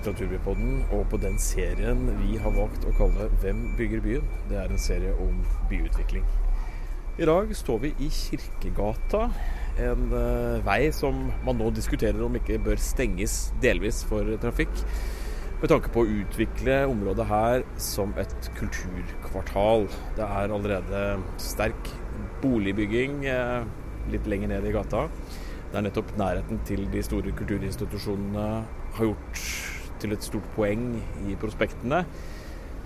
Litteraturbypodden, og på den serien vi har valgt å kalle 'Hvem bygger byen?'. Det er en serie om byutvikling. I dag står vi i Kirkegata, en uh, vei som man nå diskuterer om ikke bør stenges delvis for trafikk, med tanke på å utvikle området her som et kulturkvartal. Det er allerede sterk boligbygging uh, litt lenger ned i gata. Det er nettopp nærheten til de store kulturinstitusjonene har gjort til et stort poeng i prospektene.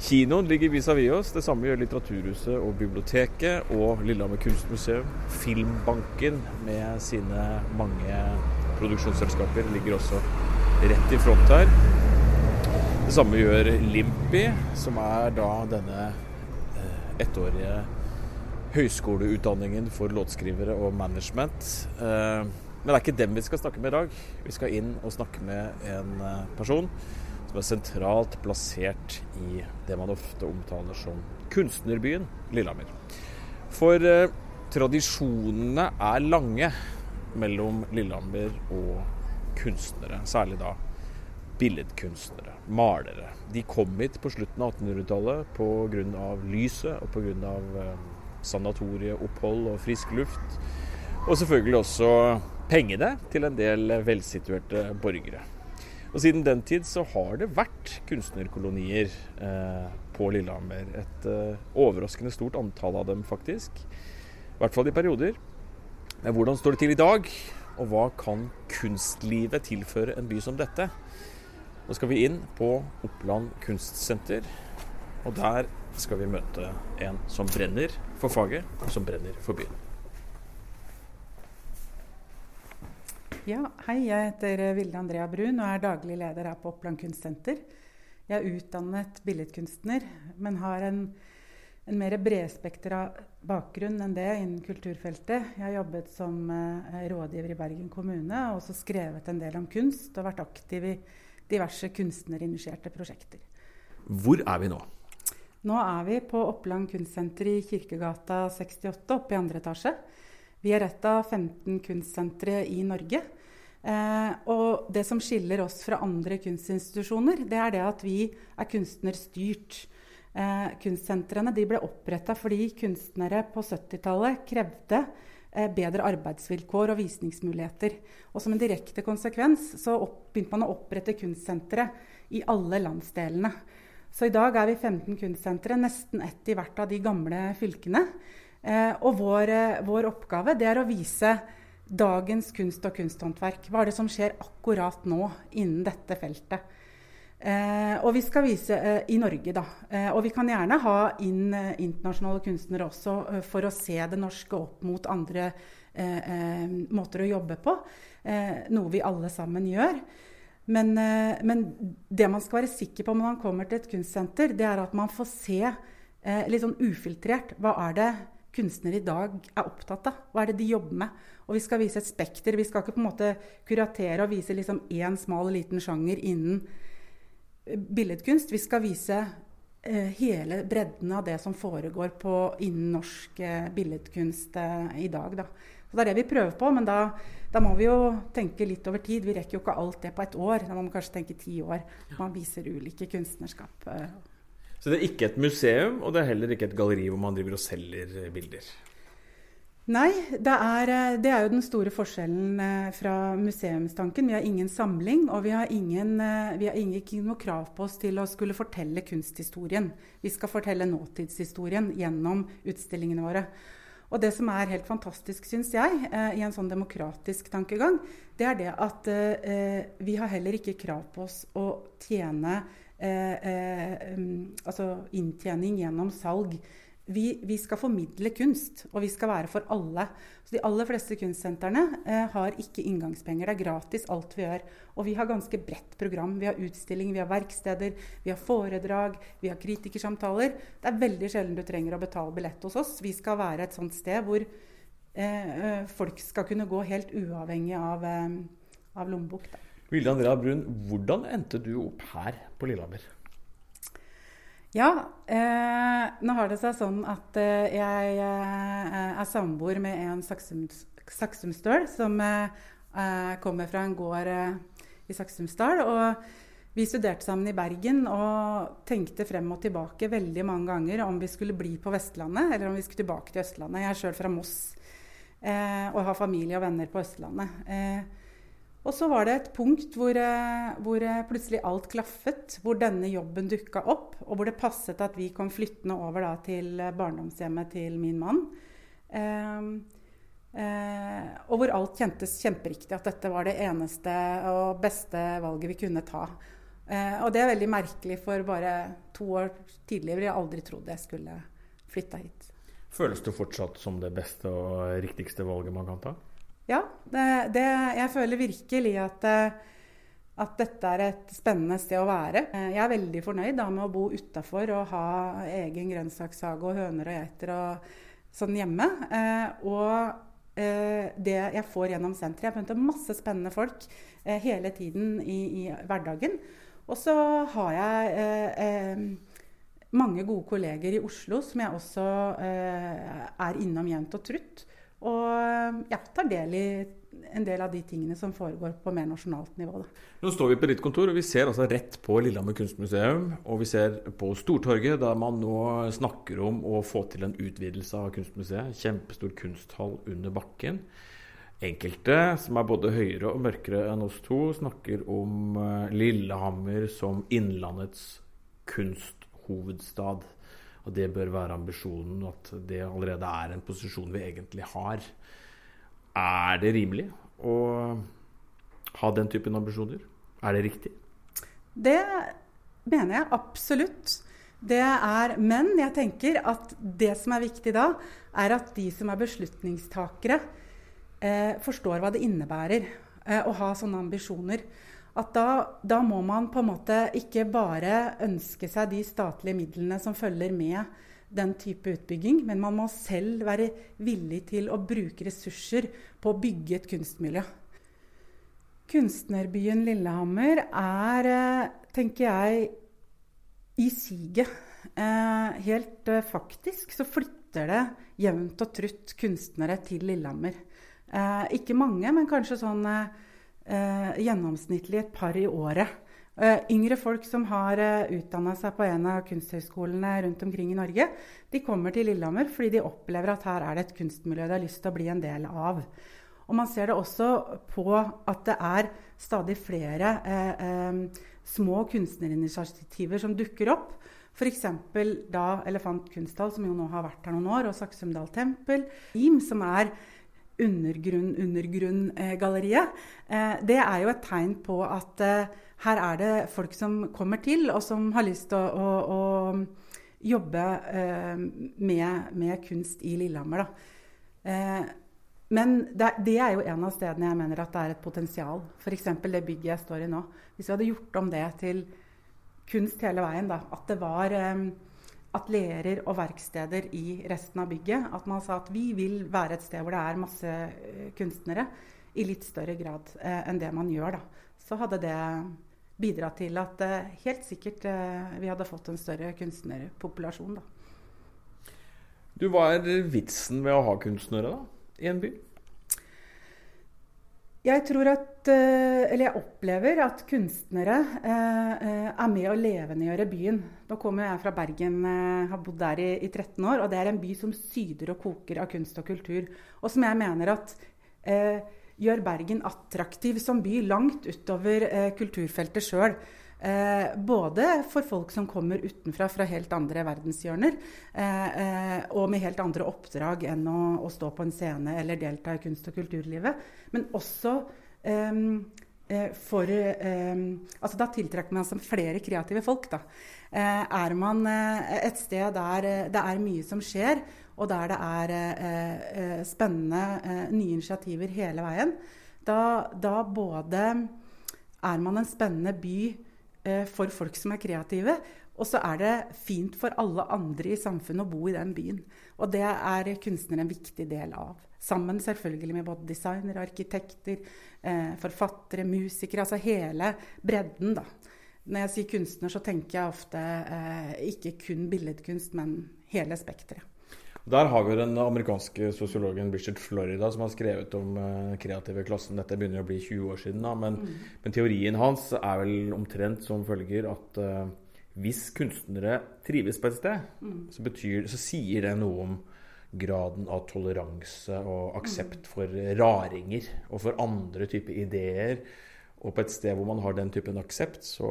Kinoen ligger vis-à-vis oss. Det samme gjør Litteraturhuset og biblioteket og Lillehammer kunstmuseum. Filmbanken med sine mange produksjonsselskaper ligger også rett i front her. Det samme gjør Limpi, som er da denne eh, ettårige høyskoleutdanningen for låtskrivere og management. Men det er ikke dem vi skal snakke med i dag. Vi skal inn og snakke med en eh, person som er sentralt plassert i det man ofte omtaler som kunstnerbyen Lillehammer. For eh, tradisjonene er lange mellom Lillehammer og kunstnere. Særlig da billedkunstnere, malere. De kom hit på slutten av 1800-tallet pga. lyset og pga. Eh, sanatorieopphold og frisk luft. Og selvfølgelig også pengene til en del velsituerte borgere. Og Siden den tid så har det vært kunstnerkolonier eh, på Lillehammer. Et eh, overraskende stort antall av dem, faktisk. I hvert fall i perioder. Men hvordan står det til i dag? Og hva kan kunstlivet tilføre en by som dette? Nå skal vi inn på Oppland kunstsenter. Og der skal vi møte en som brenner for faget, og som brenner for byen. Ja, hei, jeg heter eh, Vilde Andrea Brun og er daglig leder her på Oppland kunstsenter. Jeg er utdannet billedkunstner, men har en, en mer bredspektra bakgrunn enn det innen kulturfeltet. Jeg har jobbet som eh, rådgiver i Bergen kommune og også skrevet en del om kunst og vært aktiv i diverse kunstnerinitierte prosjekter. Hvor er vi nå? Nå er vi på Oppland kunstsenter i Kirkegata 68, oppe i andre etasje. Vi er et av 15 kunstsentre i Norge. Eh, og det som skiller oss fra andre kunstinstitusjoner, det er det at vi er kunstnerstyrt. Eh, kunstsentrene ble oppretta fordi kunstnere på 70-tallet krevde eh, bedre arbeidsvilkår og visningsmuligheter. Og som en direkte konsekvens så opp, begynte man å opprette kunstsentre i alle landsdelene. Så i dag er vi 15 kunstsentre, nesten ett i hvert av de gamle fylkene. Eh, og vår, eh, vår, oppgave det er å vise dagens kunst og kunsthåndverk. Hva er det som skjer akkurat nå innen dette feltet? Eh, og vi skal vise eh, i Norge, da. Eh, og vi kan gjerne ha inn eh, internasjonale kunstnere også for å se det norske opp mot andre måter å jobbe på. noe vi alle sammen gjør. Men, men, det man skal være sikker på når man kommer til et kunstsenter, det er at man får se litt sånn ufiltrert hva er det kunstnere i dag er opptatt av. Hva er det de jobber med? Og vi skal vise et spekter. Vi skal ikke på en måte kuratere og vise liksom én smal, liten sjanger innen eh, billedkunst. Vi skal vise eh, hele bredden av det som foregår på, innen norsk eh, billedkunst eh, i dag. Da. Så det er det vi prøver på, men da, da, må vi jo tenke litt over tid. Vi rekker jo ikke alt det på et år. Da må man kanskje tenke ti år. Man viser ulike kunstnerskap. Eh, så det er ikke et museum, og det er heller ikke et galleri hvor man driver og selger eh, bilder? Nei, det er, eh, det er, jo den store forskjellen eh, fra museumstanken. Vi har ingen samling, og vi har, ingen, vi har ikke noe krav på oss til å skulle fortelle kunsthistorien. Vi skal fortelle nåtidshistorien gjennom utstillingene våre. Og det som er helt fantastisk, syns jeg, i en sånn demokratisk tankegang, det er det at vi har heller ikke krav på oss å tjene altså inntjening gjennom salg. Vi, vi, skal formidle kunst, og vi skal være for alle. Så De aller fleste kunstsentrene eh, har ikke inngangspenger. Det er gratis alt vi gjør. Og vi har ganske bredt program. Vi har utstilling, vi har verksteder, vi har foredrag, vi har kritikersamtaler. Det er veldig sjelden du trenger å betale billett hos oss. Vi skal være et sånt sted hvor eh, eh folk skal kunne gå helt uavhengig av, eh, av lommebok. Da. Vilde Andrea Brun, hvordan endte du opp her på Lillehammer? Ja, eh, nå har det seg sånn at eh, jeg eh, er samboer med en saksumstøl som eh, kommer fra en gård eh, i Saksumsdal. Og vi studerte sammen i Bergen og tenkte frem og tilbake veldig mange ganger om vi skulle bli på Vestlandet eller om vi skulle tilbake til Østlandet. Jeg er sjøl fra Moss eh, og har familie og venner på Østlandet. Og så var det et punkt hvor, eh, hvor, eh, plutselig alt klaffet. Hvor denne jobben dukka opp, og hvor det passet at vi kom flyttende over da, til barndomshjemmet til min mann. Eh, eh, og hvor alt kjentes kjemperiktig. At dette var det eneste og beste valget vi kunne ta. Eh, og det er veldig merkelig, for bare to år tidligere ville jeg aldri trodd jeg skulle flytta hit. Føles det fortsatt som det beste og riktigste valget man kan ta? Ja, det, det, jeg føler virkelig at, eh, at, dette er et spennende sted å være. Eh, jeg er veldig fornøyd da, med å bo utafor og ha egen grønnsakshage og høner og geiter og sånn hjemme. Eh, og det jeg får gjennom senteret Jeg møter masse spennende folk hele tiden i, i hverdagen. Og så har jeg mange gode kolleger i Oslo som jeg også er innom jevnt og trutt. Og ja, tar del i en del av de tingene som foregår på mer nasjonalt nivå. Da. Nå står vi på ditt kontor, og vi ser altså rett på Lillehammer kunstmuseum. Og vi ser på Stortorget, der man nå snakker om å få til en utvidelse av kunstmuseet. Kjempestor kunsthall under bakken. Enkelte, som er både høyere og mørkere enn oss to, snakker om eh, Lillehammer som Innlandets kunsthovedstad. Og det bør være ambisjonen, at det allerede er en posisjon vi egentlig har. Er det rimelig å ha den typen ambisjoner? Er det riktig? Det mener jeg absolutt. Det er, men jeg tenker at det som er viktig da, er at de som er beslutningstakere, eh, forstår hva det innebærer eh, å ha sånne ambisjoner at da, da, må man på en måte ikke bare ønske seg de statlige midlene som følger med den type utbygging, men man må selv være villig til å bruke ressurser på å bygge et kunstmiljø. Kunstnerbyen Lillehammer er, eh, tenker jeg, i siget. Eh, helt eh, faktisk så flytter det jevnt og trutt kunstnere til Lillehammer. ikke mange, men kanskje sånn eh, gjennomsnittlig et par i året. Eh, yngre folk som har eh, utdanna seg på en av kunsthøgskolene rundt omkring i Norge, de kommer til Lillehammer fordi de opplever at her er det et kunstmiljø de har lyst til å bli en del av. Og man ser det også på at det er stadig flere eh, eh, små kunstnerinitiativer som dukker opp. F.eks. da Elefant kunsthall, som jo nå har vært her noen år, og Saksumdal tempel. IM, som er undergrunn-undergrunn-galleriet, eh, det er jo et tegn på at eh, her er det folk som kommer til, og som har lyst til å, å, å jobbe eh, med, med, kunst i Lillehammer. Da. Men det, er jo en av stedene jeg mener at det er et potensial. F.eks. det bygget jeg står i nå. Hvis vi hadde gjort om det til kunst hele veien, da, at det var atelieret og verksteder i resten av bygget. At man sa at vi vil være et sted hvor det er masse eh, kunstnere i litt større grad eh, enn det man gjør. Da. Så hadde det bidratt til at eh, helt sikkert eh, vi hadde fått en større kunstnerpopulasjon. Da. Du, hva er vitsen med å ha kunstnere da, i en by? Jeg tror at, eh, eller jeg opplever at kunstnere eh, eh, er med å levendegjøre byen. Nå kommer jeg fra Bergen, har bodd der i, i, 13 år. Og det er en by som syder og koker av kunst og kultur. Og som jeg mener at eh, gjør Bergen attraktiv som by langt utover eh, kulturfeltet sjøl. Eh, både for folk som kommer utenfra, fra helt andre verdenshjørner, eh, eh, og med helt andre oppdrag enn å, å, stå på en scene eller delta i kunst- og kulturlivet. Men også ehm, eh, for ehm, altså Da tiltrekker man seg flere kreative folk. Da. Eh, er man eh, et sted der det er mye som skjer, og der det er spennende nye initiativer hele veien, da, da både er man en spennende by for folk som er kreative. Og så er det fint for alle andre i samfunnet å bo i den byen. Og det er kunstnere en viktig del av. Sammen selvfølgelig med både designere, arkitekter, eh, forfattere, musikere. Altså hele bredden, da. Når jeg sier kunstner, så tenker jeg ofte eh, ikke kun billedkunst, men hele spekteret. Der har vi den amerikanske sosiologen Bridget Florida som har skrevet om uh, kreative klassen. Dette begynner å bli 20 år siden, da, men, mm. men teorien hans er vel omtrent som følger at uh, hvis kunstnere trives på et sted, mm. så, betyr, så, sier det noe om graden av toleranse og aksept mm. for raringer og for andre typer ideer. Og på et sted hvor man har den typen aksept, så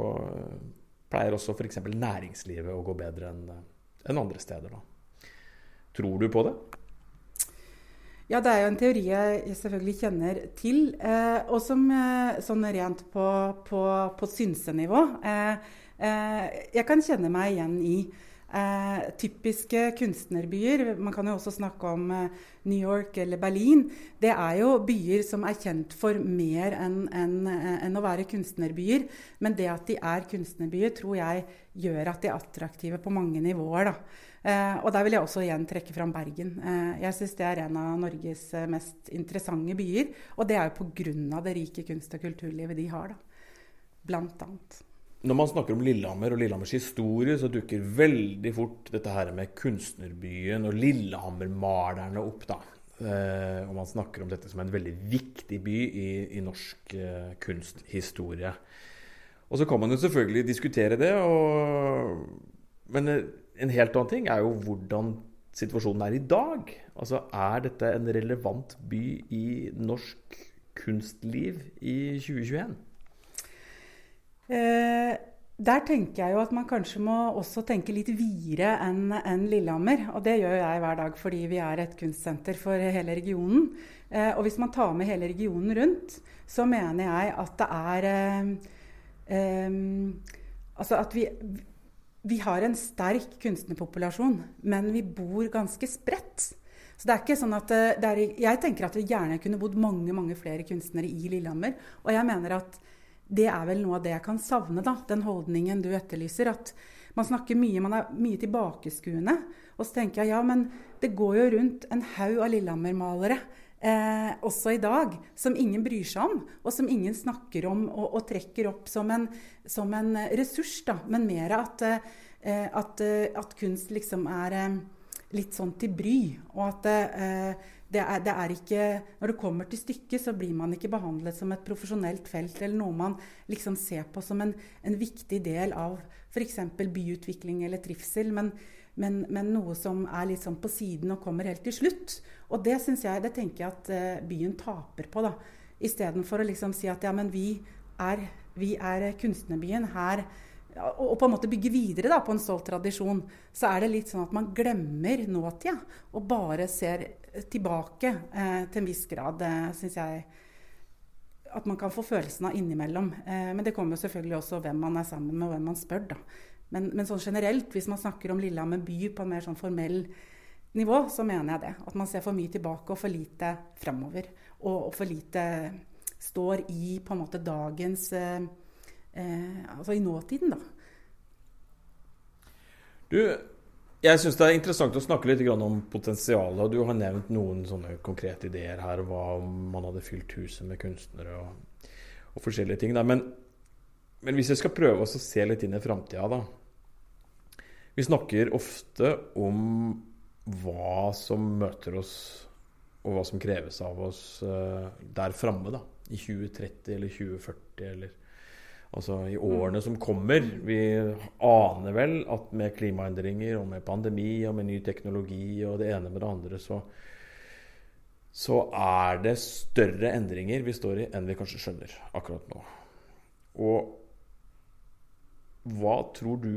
pleier også f.eks. næringslivet å gå bedre enn andre steder. Da. Tror du på det? Ja, det er jo en teori jeg selvfølgelig kjenner til, eh, og som eh, sånn rent på, på, på synsenivå eh, eh, Jeg kan kjenne meg igjen i eh, typiske kunstnerbyer. Man kan jo også snakke om eh, New York eller Berlin. Det er jo byer som er kjent for mer enn en, en å være kunstnerbyer. Men det at de er kunstnerbyer, tror jeg gjør at de er attraktive på mange nivåer. Eh, og der vil jeg også igjen trekke fram Bergen. Eh, jeg syns det er en av Norges eh, mest interessante byer. Og det er jo pga. det rike kunst- og kulturlivet de har, da. Blant annet. Når man snakker om Lillehammer og Lillehammers historie, så dukker veldig fort dette her med kunstnerbyen og Lillehammer-malerne opp. da. Eh, og man snakker om dette som en veldig viktig by i, i norsk eh, kunsthistorie. Og så kan man jo selvfølgelig diskutere det, og, men en helt annen ting er jo hvordan situasjonen er i dag. Altså, Er dette en relevant by i norsk kunstliv i 2021? Eh, der tenker jeg jo at man kanskje må også tenke litt videre enn en Lillehammer. Og det gjør jeg hver dag fordi vi er et kunstsenter for hele regionen. Eh, og hvis man tar med hele regionen rundt, så mener jeg at det er eh, eh Altså at vi vi har en sterk kunstnerpopulasjon, men vi bor ganske spredt. Så det er ikke sånn at eh, er, Jeg tenker at det gjerne kunne bodd mange mange flere kunstnere i Lillehammer. Og jeg mener at det er vel noe av det jeg kan savne, da, den holdningen du etterlyser. At man snakker mye, man er mye tilbakeskuende. Og så tenker jeg ja, men det går jo rundt en haug av Lillehammer-malere eh, også i dag, som ingen bryr seg om, og som ingen snakker om og, og trekker opp som en, som en, ressurs. Da. Men mer at, eh, at, eh, at, kunst liksom er eh, litt sånn til bry. Og at eh, det, er, det, er, ikke Når det kommer til stykket, så blir man ikke behandlet som et profesjonelt felt eller noe man liksom ser på som en, en viktig del av f.eks. byutvikling eller trivsel. Men, men, men, noe som er litt sånn på siden og kommer helt til slutt. Og det syns jeg, det tenker jeg at uh, byen taper på. da. Istedenfor å liksom si at ja, men vi er, vi er kunstnerbyen her. Og, på en måte bygge videre da, på en stolt tradisjon, så er det litt sånn at man glemmer nåtida. Og bare ser tilbake eh, til en viss grad, eh, syns jeg at man kan få følelsen av innimellom. Eh, men det kommer selvfølgelig også hvem man er sammen med, og hvem man spør. da. Men, men, sånn generelt, hvis man snakker om Lillehammer by på en mer sånn formell nivå, så mener jeg det. At man ser for mye tilbake og for lite framover. Og, og, for lite står i på en måte dagens eh, eh, Altså i nåtiden, da. Du, jeg syns det er interessant å snakke litt om potensialet. Du har nevnt noen sånne konkrete ideer her. Hva om man hadde fylt huset med kunstnere og, og forskjellige ting. Men, men, hvis jeg skal prøve å se litt inn i framtida, da. Vi snakker ofte om hva som møter oss, og hva som kreves av oss uh, der framme, da. I 2030 eller 2040 eller Altså i årene som kommer. Vi aner vel at med klimaendringer og med pandemi og med ny teknologi og det ene med det andre, så, så er det større endringer vi står i enn vi kanskje skjønner akkurat nå. Og hva tror du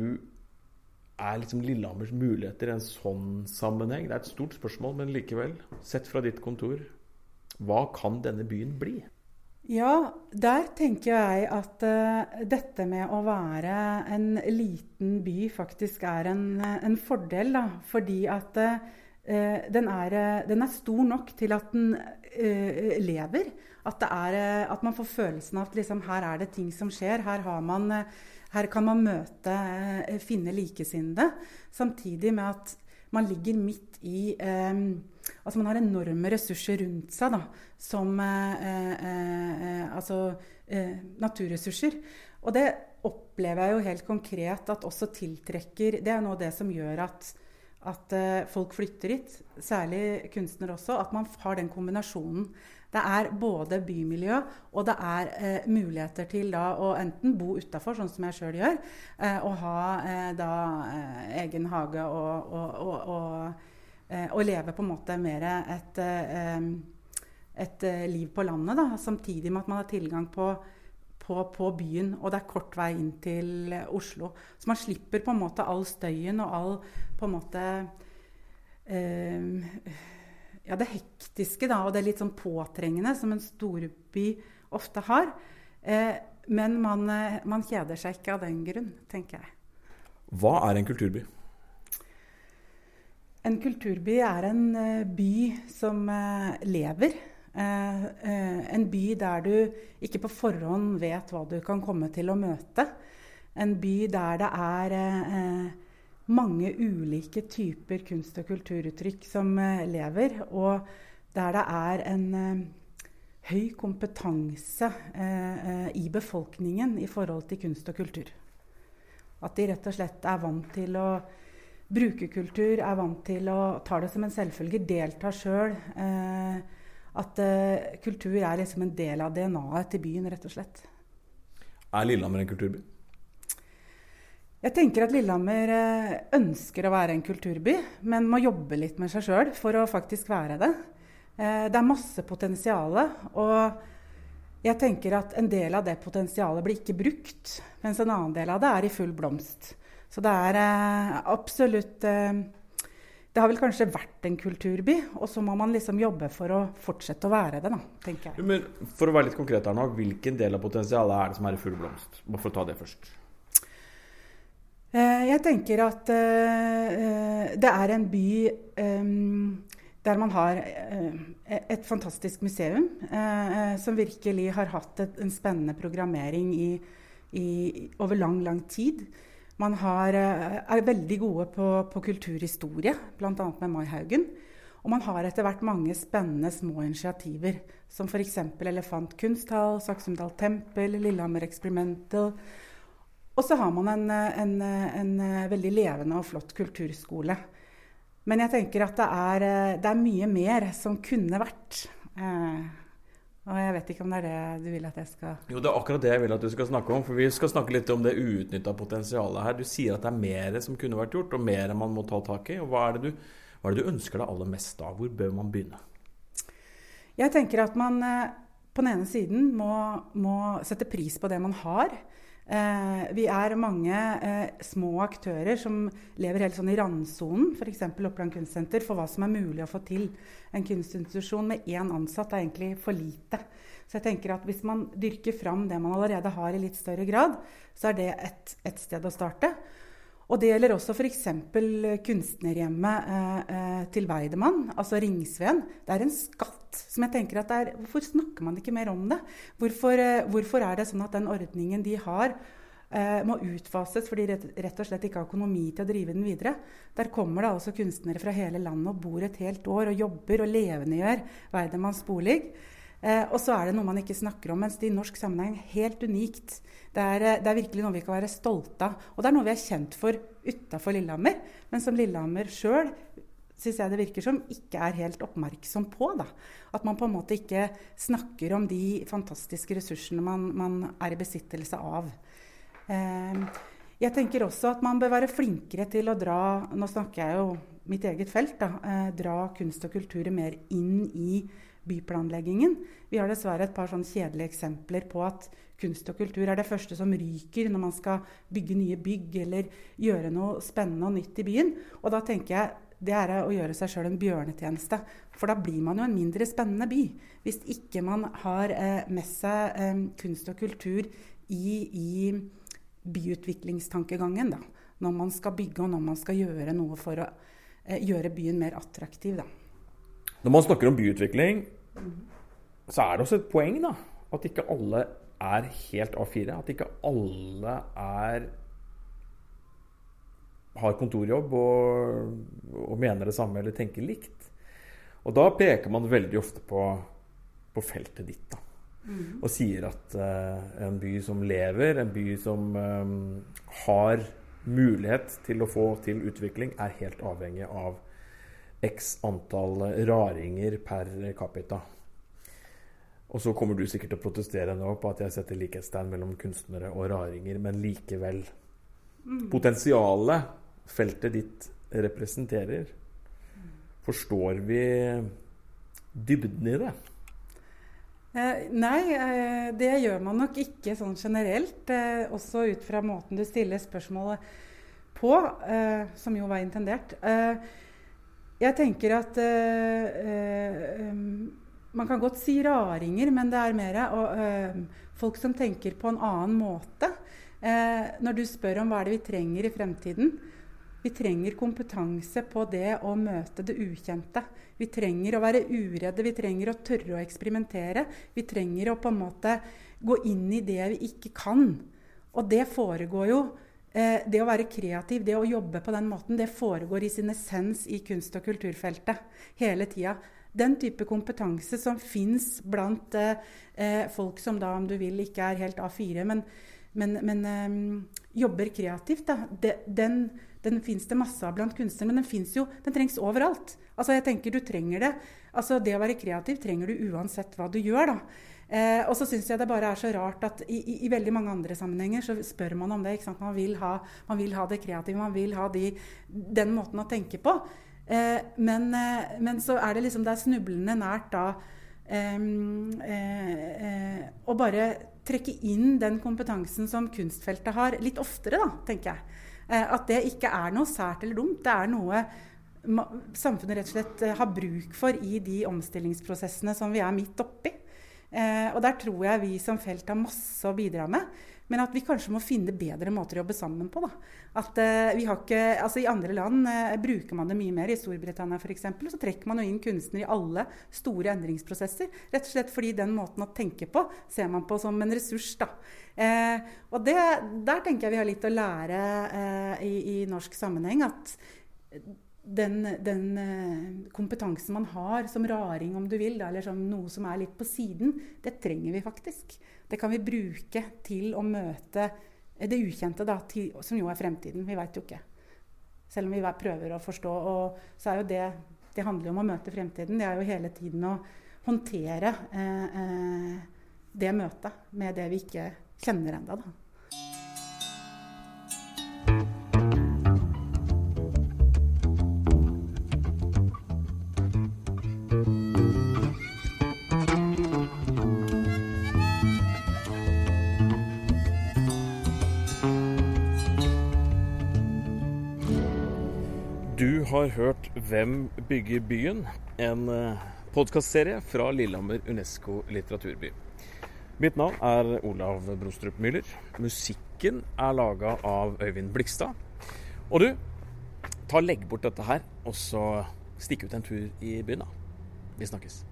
er liksom Lillehammers muligheter i en sånn sammenheng? Det er et stort spørsmål, men likevel, sett fra ditt kontor, hva kan denne byen bli? Ja, der tenker jeg at uh, dette med å være en liten by faktisk er en, en fordel. Da, fordi at uh, den, er, den, er, stor nok til at den uh, lever. At, er, at, man får følelsen av at liksom, her er det ting som skjer. Her man her kan man møte, eh, finne likesinnede, samtidig med at man ligger midt i eh, Altså man har enorme ressurser rundt seg, da, som eh, eh, eh Altså eh, naturressurser. Og det opplever jeg jo helt konkret at også tiltrekker Det er noe av det som gjør at, at uh, folk flytter hit, særlig kunstnere også, at man har den kombinasjonen. Det er både bymiljø og det er eh, muligheter til da å enten bo utafor, sånn som jeg sjøl gjør, eh, og ha da egen hage og, og, og, og, leve på en måte mer et, et liv på landet, da, samtidig med at man har tilgang på på, på, byen, og det er kort vei inn til Oslo. Så man slipper på en måte all støyen og all på en måte eh, Ja, det hektiske da, og det litt sånn påtrengende som en storby ofte har. Eh, men man, eh, man, kjeder seg ikke av den grunn, tenker jeg. Hva er en kulturby? En kulturby er en uh, by som uh, lever. Eh, eh, en by der du ikke på forhånd vet hva du kan komme til å møte. En by der det er eh, mange ulike typer kunst- og kulturuttrykk som lever, og der det er en høy kompetanse i befolkningen i forhold til kunst og kultur. At de rett og slett er vant til å bruke kultur, er vant til å ta det som en selvfølge, delta sjøl. Eh, at uh, kultur er liksom en del av DNA-et til byen, rett og slett. Er Lillehammer en kulturby? Jeg tenker at Lillehammer uh, ønsker å være en kulturby, men må jobbe litt med seg sjøl for å faktisk være det. Det er masse potensial, og jeg tenker at en del av det potensialet blir ikke brukt, mens en annen del av det er i full blomst. Så det er absolutt det har vel kanskje vært en kulturby, og så må man liksom jobbe for å fortsette å være det, da, tenker jeg. Men for å være litt konkret her nå, hvilken del av potensialet er det som er i full blomst? Bare for å ta det først. Eh, jeg tenker at det er en by der man har et fantastisk museum som virkelig har hatt en spennende programmering i, i, over lang, lang tid. Man har, eh, er veldig gode på, på kulturhistorie, bl.a. med Mai Haugen. Og man har etter hvert mange spennende små initiativer, som f.eks. Elefant kunsthall, Saksumdal tempel, Lillehammer Experimental. Og så har man en, en, en, veldig levende og flott kulturskole. Men jeg tenker at det er, det er mye mer som kunne vært. Eh, og jeg vet ikke om det er det du vil at jeg skal Jo, det er akkurat det jeg vil at du skal snakke om. For vi skal snakke litt om det uutnytta potensialet her. Du sier at det er mer som kunne vært gjort, og mer man må ta tak i. Og hva er det du, er det du ønsker deg aller mest av? Hvor bør man begynne? Jeg tenker at man eh, på den ene siden må, må sette pris på det man har. Eh, vi er mange eh, små aktører som lever helt sånn i randsonen, f.eks. Oppland Kunstsenter, for hva som er mulig å få til. En kunstinstitusjon med én ansatt er egentlig for lite. Så jeg tenker at hvis man dyrker fram det man allerede har i litt større grad, så er det et, et sted å starte. Og det gjelder også f.eks. kunstnerhjemmet eh, eh, til Weidemann, altså Ringsveen. Det er en skatt som jeg tenker at er Hvorfor snakker man ikke mer om det? Hvorfor, eh, hvorfor er det sånn at den ordningen de har, eh, må utfases fordi de rett og slett ikke har økonomi til å drive den videre? Der kommer det altså kunstnere fra hele landet og bor et helt år og jobber og levendegjør Weidemanns bolig. Eh, og så er det noe man ikke snakker om, mens det i norsk sammenheng er helt unikt. Det er, eh, det er, virkelig noe vi kan være stolte av. Og det er noe vi er kjent for utafor Lillehammer, men som Lillehammer sjøl syns jeg det virker som ikke er helt oppmerksom på. Da. At man på en måte ikke snakker om de fantastiske ressursene man, man er i besittelse av. Eh, jeg tenker også at man bør være flinkere til å dra Nå snakker jeg jo mitt eget felt. Da, eh, dra kunst og kultur mer inn i byplanleggingen. Vi har dessverre et par sånn kjedelige eksempler på at kunst og kultur er det første som ryker når man skal bygge nye bygg eller gjøre noe spennende og nytt i byen. Og da tenker jeg det er å gjøre seg sjøl en bjørnetjeneste. For da blir man jo en mindre spennende by. Hvis ikke man har eh, med seg eh, kunst og kultur i, i byutviklingstankegangen. Da. Når man skal bygge og når man skal gjøre noe for å eh, gjøre byen mer attraktiv. Da. Når man snakker om byutvikling, så er det også et poeng da, at ikke alle er helt A4. At ikke alle er har kontorjobb og, og, mener det samme eller tenker likt. Og da peker man veldig ofte på, på feltet ditt. da. Mm. Og sier at uh, en by som lever, en by som um, har mulighet til å få til utvikling er helt avhengig av x antall raringer per capita. Og så kommer du sikkert til å protestere nå på at jeg setter likhetstegn mellom kunstnere og raringer, men likevel. Mm. Potensialet feltet ditt representerer, forstår vi dybden i det? Eh, nei, eh, det gjør man nok ikke sånn generelt. Eh, også ut fra måten du stiller spørsmålet på, som jo var intendert. Jeg tenker at eh, man kan godt si raringer, men det er mer folk som tenker på en annen måte. når du spør om hva er det vi trenger i fremtiden, vi trenger kompetanse på det å møte det ukjente. Vi trenger å være uredde, vi trenger å tørre å eksperimentere. Vi trenger å på en måte gå inn i det vi ikke kan. Og det foregår jo Det å være kreativ, det å jobbe på den måten, det foregår i sin essens i kunst- og kulturfeltet hele tida. Den type kompetanse som fins blant eh, eh, folk som da, om du vil, ikke er helt A4, men, men, men eh, jobber kreativt, da, de, den den fins det masse av blant kunstnere, men den, jo, den trengs overalt. Altså jeg tenker du trenger det. Altså Det å være kreativ trenger du uansett hva du gjør. da. Eh, og så syns jeg det bare er så rart at i, i, i, veldig mange andre sammenhenger så spør man om det. ikke sant? Man vil ha, man vil ha det kreative, man vil ha de, den måten å tenke på. Eh, men, eh, men, så er det liksom det er snublende nært da eh, eh, å bare trekke inn den kompetansen som kunstfeltet har, litt oftere, da, tenker jeg. Eh, at det ikke er noe sært eller dumt. Det er noe samfunnet rett og slett har bruk for i de omstillingsprosessene som vi er midt oppi. Eh, og der tror jeg vi som felt har masse å bidra med. Men at vi kanskje må finne bedre måter å jobbe sammen på. Da. At eh, vi har ikke, altså I andre land eh, bruker man det mye mer. I Storbritannia f.eks. så trekker man jo inn kunstnere i alle store endringsprosesser. Rett og slett fordi den måten å tenke på ser man på som en ressurs. da. Uh, og det, der tenker jeg vi har litt å lære i, i, norsk sammenheng. At den, den, kompetansen man har som raring, om du vil, eller som noe som er litt på siden, det trenger vi faktisk. Det kan vi bruke til å møte det ukjente, da, til, som jo er fremtiden. Vi veit jo ikke. Selv om vi prøver å forstå. Og så er jo det Det handler jo om å møte fremtiden. Det er jo hele tiden å håndtere eh, eh, det møtet med det vi ikke kjenner ennå, da. Har hørt 'Hvem bygger byen?', en eh, podkastserie fra Lillehammer Unesco litteraturby. Mitt navn er Olav Brostrup Müller. Musikken er laga av Øyvind Blikstad. Og du, ta legg bort dette her, og så stikk ut en tur i byen, da. Vi snakkes.